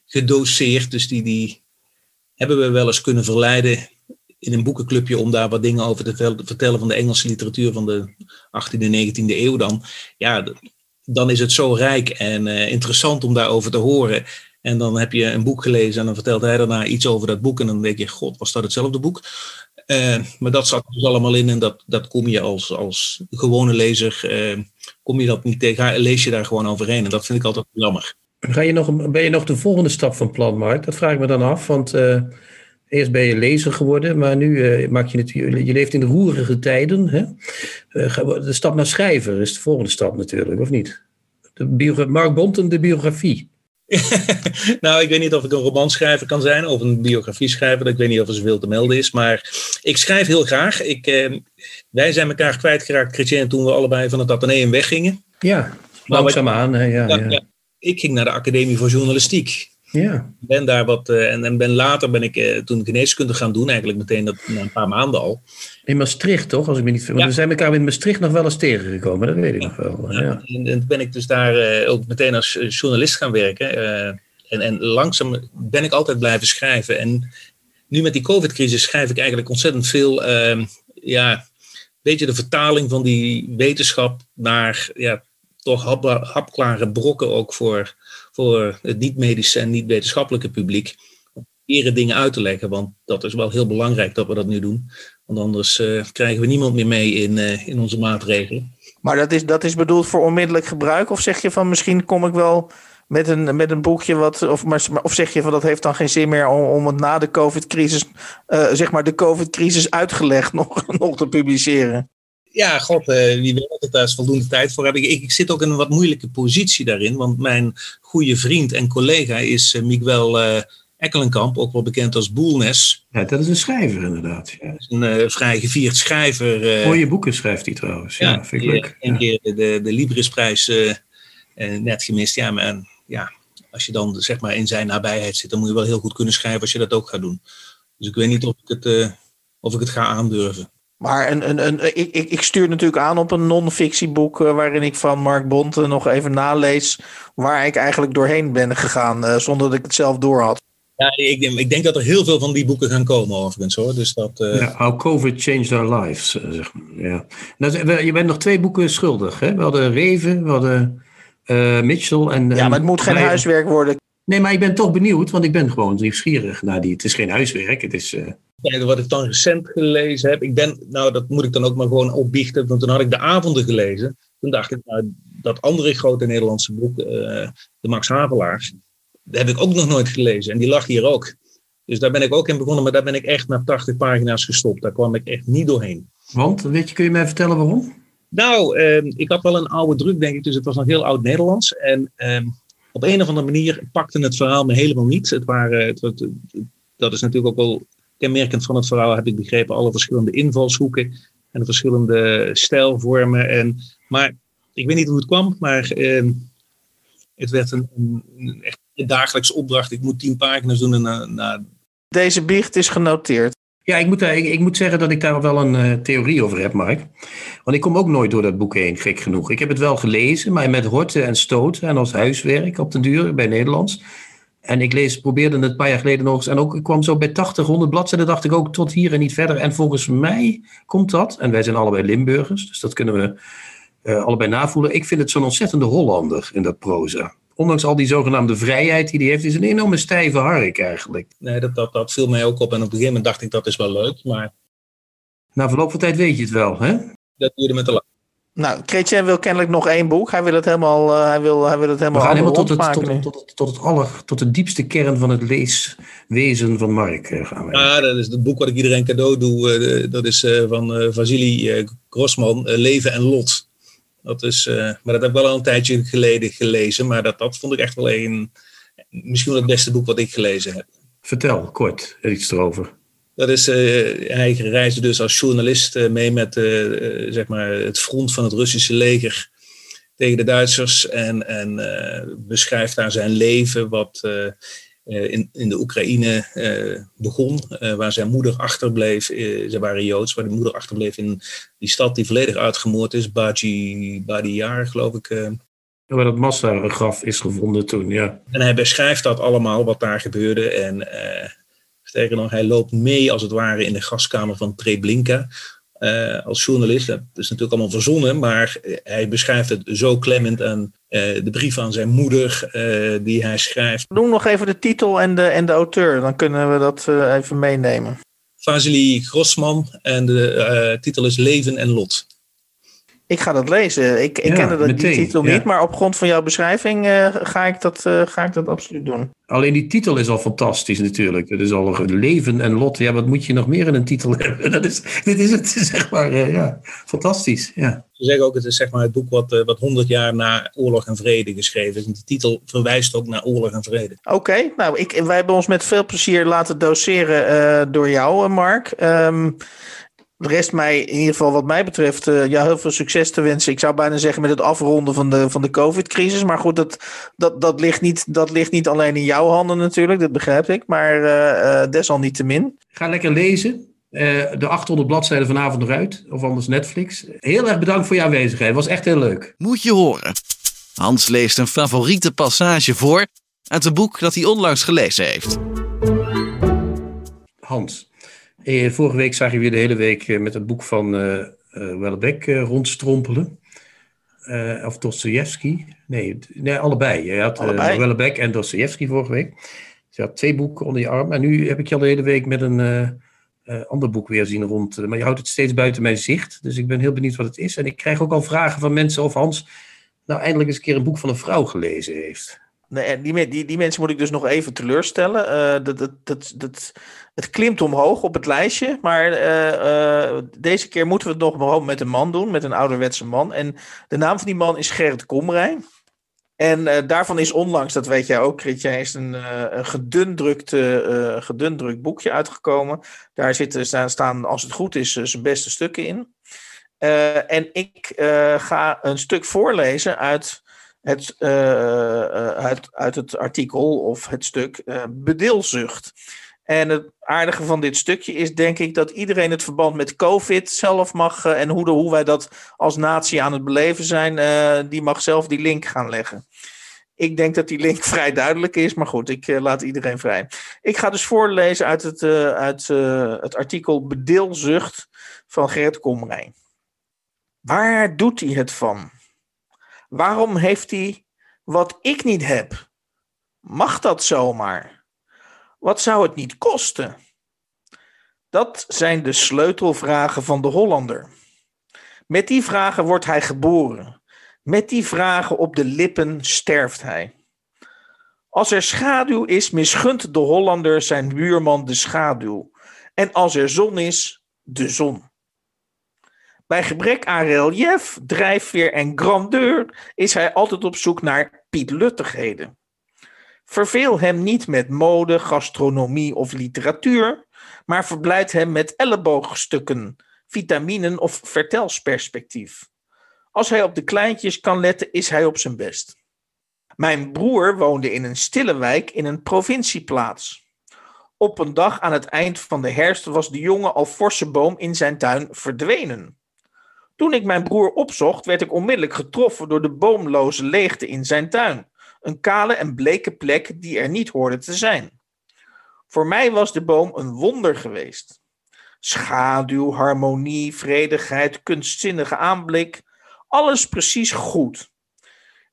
D: gedoseerd. Dus die, die hebben we wel eens kunnen verleiden in een boekenclubje om daar wat dingen over te vertellen van de Engelse literatuur van de 18e en 19e eeuw dan. Ja, dan is het zo rijk en uh, interessant om daarover te horen. En dan heb je een boek gelezen en dan vertelt hij daarna iets over dat boek. En dan denk je, god, was dat hetzelfde boek? Uh, maar dat zat dus allemaal in en dat, dat kom je als, als gewone lezer, uh, kom je dat niet tegen, lees je daar gewoon overheen. En dat vind ik altijd jammer.
C: Ga je nog, ben je nog de volgende stap van plan, Mark? Dat vraag ik me dan af, want uh, eerst ben je lezer geworden, maar nu maak je natuurlijk, je leeft in de roerige tijden. Hè? de stap naar schrijver is de volgende stap natuurlijk, of niet? De Mark Bonten, de biografie. *laughs*
D: nou, ik weet niet of ik een romanschrijver kan zijn of een biografie schrijver. Ik weet niet of er zoveel te melden is. Maar ik schrijf heel graag. Ik, eh, wij zijn elkaar kwijtgeraakt, Chrétien, toen we allebei van het Atheneum weggingen.
C: Ja, langzaamaan. Ja, ja, ja.
D: Ik ging naar de Academie voor Journalistiek.
C: Ja.
D: Ben daar wat, uh, en, en ben later ben ik uh, toen geneeskunde gaan doen, eigenlijk meteen dat, na een paar maanden al.
C: In Maastricht toch, als ik me niet vergis. Ja. We zijn elkaar in Maastricht nog wel eens tegengekomen, dat weet ik nog wel. Ja.
D: En, en toen ben ik dus daar uh, ook meteen als journalist gaan werken. en, en langzaam ben ik altijd blijven schrijven. En nu met die COVID-crisis schrijf ik eigenlijk ontzettend veel, ehm, ja, weet je, de vertaling van die wetenschap naar, ja, toch hap, hapklare brokken ook voor voor het niet-medische en niet-wetenschappelijke publiek. Om dingen uit te leggen, want dat is wel heel belangrijk dat we dat nu doen. Want anders uh, krijgen we niemand meer mee in, uh, in onze maatregelen.
B: Maar dat is, dat is bedoeld voor onmiddellijk gebruik? Of zeg je van misschien kom ik wel met een, met een boekje wat. Of, maar, of zeg je van dat heeft dan geen zin meer om, om het na de COVID-crisis. Uh, zeg maar de COVID-crisis uitgelegd *laughs* nog, nog te publiceren?
D: Ja, god, uh, wie weet dat daar voldoende tijd voor heb. Ik, ik, zit ook in een wat moeilijke positie daarin, want mijn goede vriend en collega is uh, Miguel uh, Ekkelenkamp, ook wel bekend als Boelnes.
C: Ja, dat is een schrijver inderdaad. Ja.
D: Een vrij gevierd schrijver.
C: Mooie boeken schrijft hij trouwens, ja, ja vind ik leuk.
D: Een keer de, de Librisprijs net gemist, ja, maar ja, als je dan zeg maar in zijn nabijheid zit, dan moet je wel heel goed kunnen schrijven als je dat ook gaat doen. Dus ik weet niet of ik het, of ik het ga aandurven.
B: Maar een, een, een, ik, ik stuur natuurlijk aan op een non-fictieboek uh, waarin ik van Mark Bonte nog even nalees waar ik eigenlijk doorheen ben gegaan uh, zonder dat ik het zelf door had.
D: Ja, ik, ik, denk dat er heel veel van die boeken gaan komen overigens hoor. Dus dat, uh...
C: ja, How COVID Changed Our Lives. Zeg maar. ja. Nou, je bent nog twee boeken schuldig. Hè? We hadden Reven, we hadden Mitchell en...
B: Ja, maar het moet geen huiswerk worden.
C: Nee, maar ik ben toch benieuwd, want ik ben gewoon nieuwsgierig naar die. Het is geen huiswerk, het is
D: wat ik dan recent gelezen heb. Ik ben, nou, dat moet ik dan ook maar gewoon opbiechten. Want toen had ik de avonden gelezen. Toen dacht ik, nou, dat andere grote Nederlandse boek, uh, de Max Havelaars. Dat heb ik ook nog nooit gelezen. En die lag hier ook. Dus daar ben ik ook in begonnen. Maar daar ben ik echt na 80 pagina's gestopt. Daar kwam ik echt niet doorheen.
C: Want, weet je, kun je mij vertellen waarom?
D: Nou, uh, ik had wel een oude druk, denk ik. Dus het was nog heel oud Nederlands. En uh, op een of andere manier pakte het verhaal me helemaal niet. Het waren, het, het, dat is natuurlijk ook wel kenmerkend van het verhaal heb ik begrepen alle verschillende invalshoeken en de verschillende stijlvormen. En, maar ik weet niet hoe het kwam, maar eh, het werd een, een, echt een dagelijkse opdracht. Ik moet tien pagina's doen. En, na, na...
B: Deze biecht is genoteerd.
C: Ja, ik moet, ik, ik, moet zeggen dat ik daar wel een uh, theorie over heb, Mark. Want ik kom ook nooit door dat boek heen, gek genoeg. Ik heb het wel gelezen, maar met horten en stoten en als huiswerk op den duur bij Nederlands. En ik lees, probeerde het een paar jaar geleden nog eens. En ook ik kwam zo bij 80, 100 bladzijden. dacht ik ook tot hier en niet verder. En volgens mij komt dat. En wij zijn allebei Limburgers. Dus dat kunnen we uh, allebei navoelen. Ik vind het zo'n ontzettende Hollander in dat proza. ondanks al die zogenaamde vrijheid die hij heeft, is een enorme stijve hark eigenlijk.
D: Nee, dat, dat, dat viel mij ook op. En op een gegeven moment dacht ik, dat is wel leuk. Maar
C: Na verloop van tijd weet je het wel, hè?
D: dat duurde me te lang.
B: Nou, Chrétien wil kennelijk nog één boek. Hij wil het helemaal, eh, hij wil, hij wil het
C: We
B: helemaal,
C: gaan helemaal tot het, tot, tot, het, tot, het aller, tot de diepste kern van het leeswezen van Mark eh, gaan we.
D: Ah, dat is het boek wat ik iedereen cadeau doe. eh, dat is eh, van eh Vasily eh, Grossman, Leven en Lot. Dat is, eh, maar dat heb ik wel al een tijdje geleden gelezen. Maar dat, dat vond ik echt wel een, misschien wel het beste boek wat ik gelezen heb.
C: Vertel kort iets erover.
D: Dat is, eh, hij reisde dus als journalist eh, mee met eh, zeg maar het front van het Russische leger tegen de Duitsers. En, en beschrijft daar zijn leven, wat in, in de Oekraïne begon. waar zijn moeder achterbleef. ze waren Joods, waar de moeder achterbleef in die stad die volledig uitgemoord is. Baji, Badiar, geloof ik.
C: Waar dat massagraf is gevonden toen, ja.
D: En hij beschrijft dat allemaal, wat daar gebeurde. En sterker nog, hij loopt mee als het ware in de gaskamer van Treblinka. eh, als journalist. Dat is natuurlijk allemaal verzonnen, maar eh, hij beschrijft het zo klemmend. En eh, de brief aan zijn moeder die hij schrijft.
B: Noem nog even de titel en de, en de auteur. Dan kunnen we dat even meenemen.
D: Vasily Grossman en de titel is Leven en Lot.
B: Ik ga dat lezen. Ik, ik
C: Ja,
B: kende dat, die titel
C: ja.
B: niet, maar op grond van jouw beschrijving eh, ga, ik dat, eh, ga ik dat absoluut doen.
C: Alleen die titel is al fantastisch natuurlijk. Het is al een leven en lot. Ja, wat moet je nog meer in een titel *laughs* hebben? Dat is, dit is het, zeg maar, eh, ja, fantastisch. Ja.
D: Ze zeggen ook, het is zeg maar het boek wat, wat 100 jaar na Oorlog en Vrede geschreven is. En de titel verwijst ook naar Oorlog en Vrede.
B: Oké, nou, ik, wij hebben ons met veel plezier laten doseren eh, door jou, Mark. Ehm rest mij, in ieder geval wat mij betreft, eh ja, heel veel succes te wensen. Ik zou bijna zeggen met het afronden van de, van de COVID-crisis. Maar goed, dat, dat, dat, ligt niet, dat ligt niet alleen in jouw handen natuurlijk, dat begrijp ik. Maar eh, eh, desalniettemin.
C: Ga lekker lezen. Eh, de 800 bladzijden vanavond eruit. Of anders Netflix. Heel erg bedankt voor je aanwezigheid. Het was echt heel leuk.
A: Moet je horen. Hans leest een favoriete passage voor uit een boek dat hij onlangs gelezen heeft.
C: Hans, eh, vorige week zag je weer de hele week eh, met het boek van eh eh, Wellebeck rondstrompelen. Of Dostoevsky. Nee, nee, allebei. Je had
B: Allebei.
C: Wellebeck en Dostoevsky vorige week. Dus je had twee boeken onder je arm. En nu heb ik je al de hele week met een ander boek weer zien rond. maar je houdt het steeds buiten mijn zicht. Dus ik ben heel benieuwd wat het is. En ik krijg ook al vragen van mensen of Hans nou eindelijk eens een keer een boek van een vrouw gelezen heeft.
B: Die, die, die mensen moet ik dus nog even teleurstellen. Eh, dat, dat, dat, het klimt omhoog op het lijstje. Maar eh, eh, deze keer moeten we het nog met een man doen. Met een ouderwetse man. En de naam van die man is Gerrit Komrij. En daarvan is onlangs, dat weet jij ook, Chrétien, is een, een gedundrukt, boekje uitgekomen. Daar zitten, staan, staan, als het goed is, zijn beste stukken in. En ik ga een stuk voorlezen uit het, eh, eh, uit, uit het artikel of het stuk bedeelzucht. En het aardige van dit stukje is denk ik dat iedereen het verband met COVID zelf mag en hoe, hoe wij dat als natie aan het beleven zijn, die mag zelf die link gaan leggen. Ik denk dat die link *laughs* vrij duidelijk is, maar goed, ik laat iedereen vrij. Ik ga dus voorlezen uit het, uit, het artikel Bedeelzucht van Gerrit Komrij. Waar doet hij het van? Waarom heeft hij wat ik niet heb? Mag dat zomaar? Wat zou het niet kosten? Dat zijn de sleutelvragen van de Hollander. Met die vragen wordt hij geboren. Met die vragen op de lippen sterft hij. Als er schaduw is, misgunt de Hollander zijn buurman de schaduw. En als er zon is, de zon. Bij gebrek aan relief, drijfveer en grandeur is hij altijd op zoek naar pietluttigheden. Verveel hem niet met mode, gastronomie of literatuur, maar verblijd hem met elleboogstukken, vitaminen of vertelsperspectief. Als hij op de kleintjes kan letten, is hij op zijn best. Mijn broer woonde in een stille wijk in een provincieplaats. Op een dag aan het eind van de herfst was de jongen al forse boom in zijn tuin verdwenen. Toen ik mijn broer opzocht, werd ik onmiddellijk getroffen door de boomloze leegte in zijn tuin. Een kale en bleke plek die er niet hoorde te zijn. Voor mij was de boom een wonder geweest. Schaduw, harmonie, vredigheid, kunstzinnige aanblik, alles precies goed.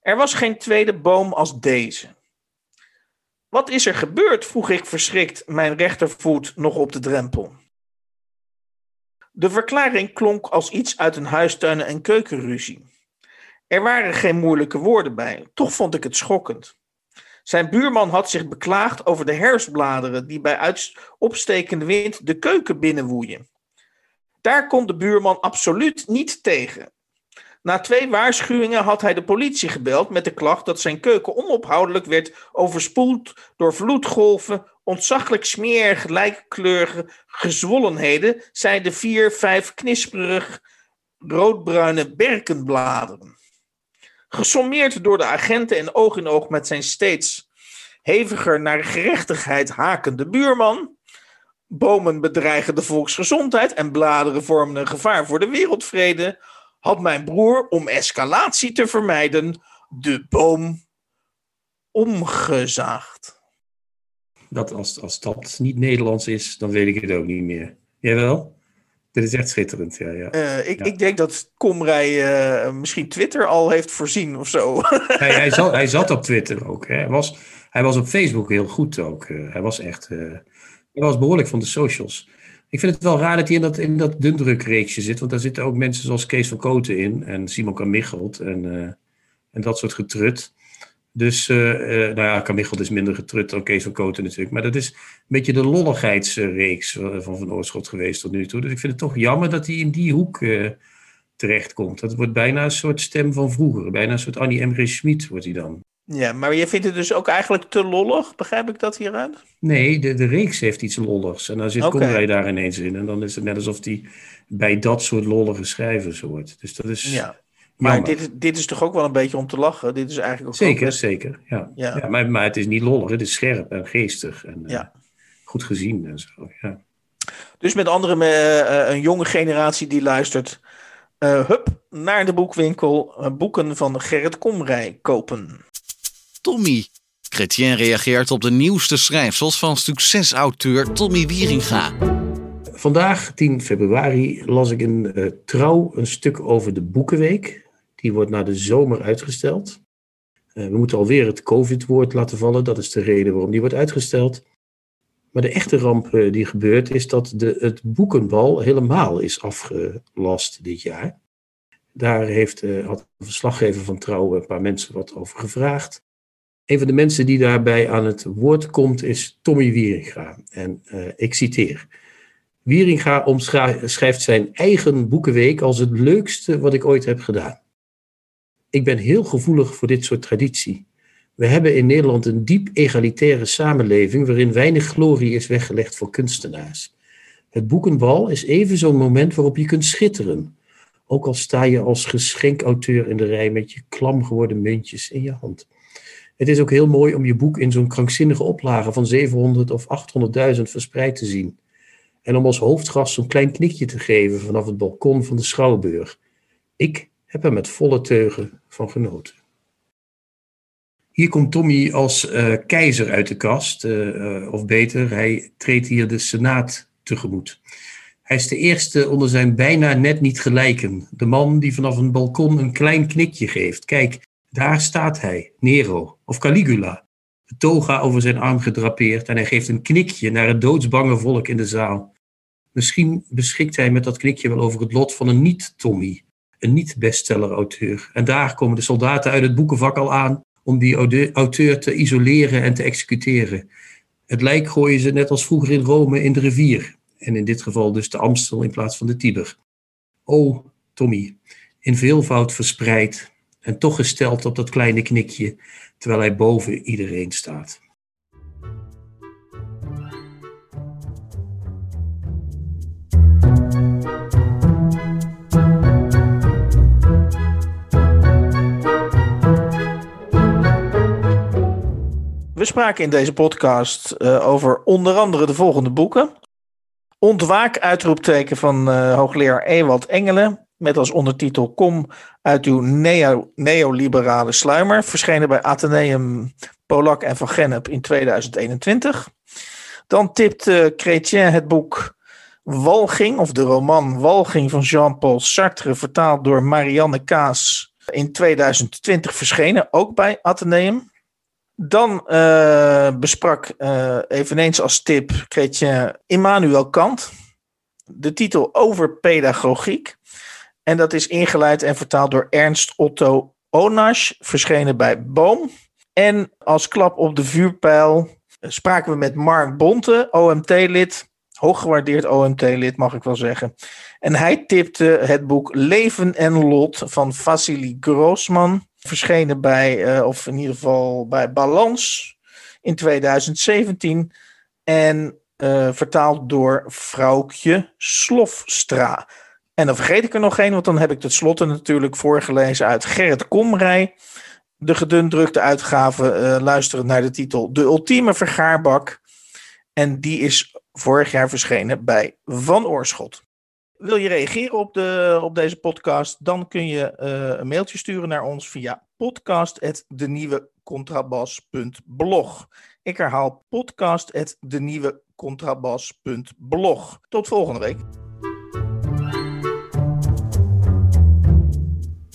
B: Er was geen tweede boom als deze. Wat is er gebeurd? vroeg ik verschrikt, mijn rechtervoet nog op de drempel. De verklaring klonk als iets uit een huistuinen- en keukenruzie. Er waren geen moeilijke woorden bij, toch vond ik het schokkend. Zijn buurman had zich beklaagd over de herfstbladeren die bij opstekende wind de keuken binnenwoeien. Daar kon de buurman absoluut niet tegen. Na twee waarschuwingen had hij de politie gebeld met de klacht dat zijn keuken onophoudelijk werd overspoeld door vloedgolven, ontzaglijk smerige, gelijkkleurige gezwollenheden, zei de vier, vijf knisperig roodbruine berkenbladeren. Gesommeerd door de agenten en oog in oog met zijn steeds heviger naar gerechtigheid hakende buurman. Bomen bedreigen de volksgezondheid en bladeren vormen een gevaar voor de wereldvrede. Had mijn broer, om escalatie te vermijden, de boom omgezaagd.
C: Dat als, als dat niet Nederlands is, dan weet ik het ook niet meer. Jawel? Dit is echt schitterend, ja. ja.
B: Uh, ik, ik denk dat Komrij uh, misschien Twitter al heeft voorzien of zo. *laughs*
C: hij, hij, zat, hij zat op Twitter ook. Hè. Hij, was, hij was op Facebook heel goed ook. Uh, hij was echt... hij was behoorlijk van de socials. Ik vind het wel raar dat hij in dat, in dat dundrukreeksje zit. Want daar zitten ook mensen zoals Kees van Koten in. En Simon Kamichelt. En, en dat soort getrut. Dus, uh, uh, nou ja, Kamichelt is minder getrut dan Kees van Koten natuurlijk. Maar dat is een beetje de lolligheidsreeks van Van Oorschot geweest tot nu toe. Dus ik vind het toch jammer dat hij in die hoek terechtkomt. Dat wordt bijna een soort stem van vroeger. Bijna een soort Annie. G. Schmid wordt hij dan.
B: Ja, maar je vindt het dus ook eigenlijk te lollig, begrijp ik dat hieruit?
C: Nee, de, de reeks heeft iets lolligs. En dan zit okay. Conrad daar ineens in. En dan is het net alsof hij bij dat soort lollige schrijvers hoort. Dus dat is...
B: Ja. Maar dit, dit is toch ook wel een beetje om te lachen? Dit is eigenlijk ook
C: zeker, zeker. Ja. Ja. ja. maar, maar het is niet lollig, het is scherp en geestig. En,
B: ja.
C: Uh, goed gezien en zo. Ja.
B: Dus met andere uh, een jonge generatie die luistert. Uh, hup, naar de boekwinkel. boeken van Gerrit Komrij kopen.
A: Tommy. Chrétien reageert op de nieuwste schrijfsels van succesauteur Tommy Wieringa.
C: Vandaag, 10 februari, las ik in uh, Trouw een stuk over de Boekenweek. Die wordt naar de zomer uitgesteld. Uh, we moeten alweer het COVID-woord laten vallen. Dat is de reden waarom die wordt uitgesteld. Maar de echte ramp uh, die gebeurt is dat de, het boekenbal helemaal is afgelast dit jaar. Daar heeft, had een verslaggever van Trouw een paar mensen wat over gevraagd. Een van de mensen die daarbij aan het woord komt is Tommy Wieringa. En ik citeer. Wieringa omschrijft zijn eigen boekenweek als het leukste wat ik ooit heb gedaan. Ik ben heel gevoelig voor dit soort traditie. We hebben in Nederland een diep egalitaire samenleving waarin weinig glorie is weggelegd voor kunstenaars. Het boekenbal is even zo'n moment waarop je kunt schitteren. Ook al sta je als geschenkauteur in de rij met je klam geworden muntjes in je hand. Het is ook heel mooi om je boek in zo'n krankzinnige oplage van 700 of 800.000 verspreid te zien en om als hoofdgast zo'n klein knikje te geven vanaf het balkon van de Schouwburg. Ik heb er met volle teugen van genoten. Hier komt Tommy als uh, keizer uit de kast, uh, of beter, hij treedt hier de Senaat tegemoet. Hij is de eerste onder zijn bijna net niet gelijken, de man die vanaf een balkon een klein knikje geeft. Kijk, daar staat hij, Nero, of Caligula, de toga over zijn arm gedrapeerd en hij geeft een knikje naar het doodsbange volk in de zaal. Misschien beschikt hij met dat knikje wel over het lot van een niet-Tommy, een niet-bestseller-auteur. En daar komen de soldaten uit het boekenvak al aan om die auteur te isoleren en te executeren. Het lijk gooien ze net als vroeger in Rome in de rivier. En in dit geval dus de Amstel in plaats van de Tiber. O, Tommy, in veelvoud verspreid en toch gesteld op dat kleine knikje, terwijl hij boven iedereen staat.
B: We spraken in deze podcast uh, over onder andere de volgende boeken. Ontwaak, uitroepteken van uh, hoogleraar Ewald Engelen. Met als ondertitel Kom uit uw neo, neoliberale sluimer. Verschenen bij Atheneum Polak en Van Gennep in 2021. Dan tipt uh, Chrétien het boek Walging, of de roman Walging van Jean-Paul Sartre, vertaald door Marianne Kaas In 2020 verschenen, ook bij Atheneum. Dan uh, besprak uh, eveneens als tip Chrétien Immanuel Kant. De titel Over Pedagogiek. En dat is ingeleid en vertaald door Ernst Otto Onasch, verschenen bij Boom. En als klap op de vuurpijl spraken we met Mark Bonte, OMT-lid. Hooggewaardeerd OMT-lid, mag ik wel zeggen. En hij tipte het boek Leven en Lot van Vassili Grossman. Verschenen bij, uh, of in ieder geval bij Balans in 2017. En uh, vertaald door vrouwtje Slofstra. En dan vergeet ik er nog één, want dan heb ik tenslotte natuurlijk voorgelezen uit Gerrit Komrij. De gedundrukte uitgave, uh, luisterend naar de titel De Ultieme Vergaarbak. En die is vorig jaar verschenen bij Van Oorschot. Wil je reageren op, de, op deze podcast? Dan kun je uh, een mailtje sturen naar ons via podcast.denieuwecontrabas.blog. Ik herhaal podcast.denieuwecontrabas.blog. Tot volgende week.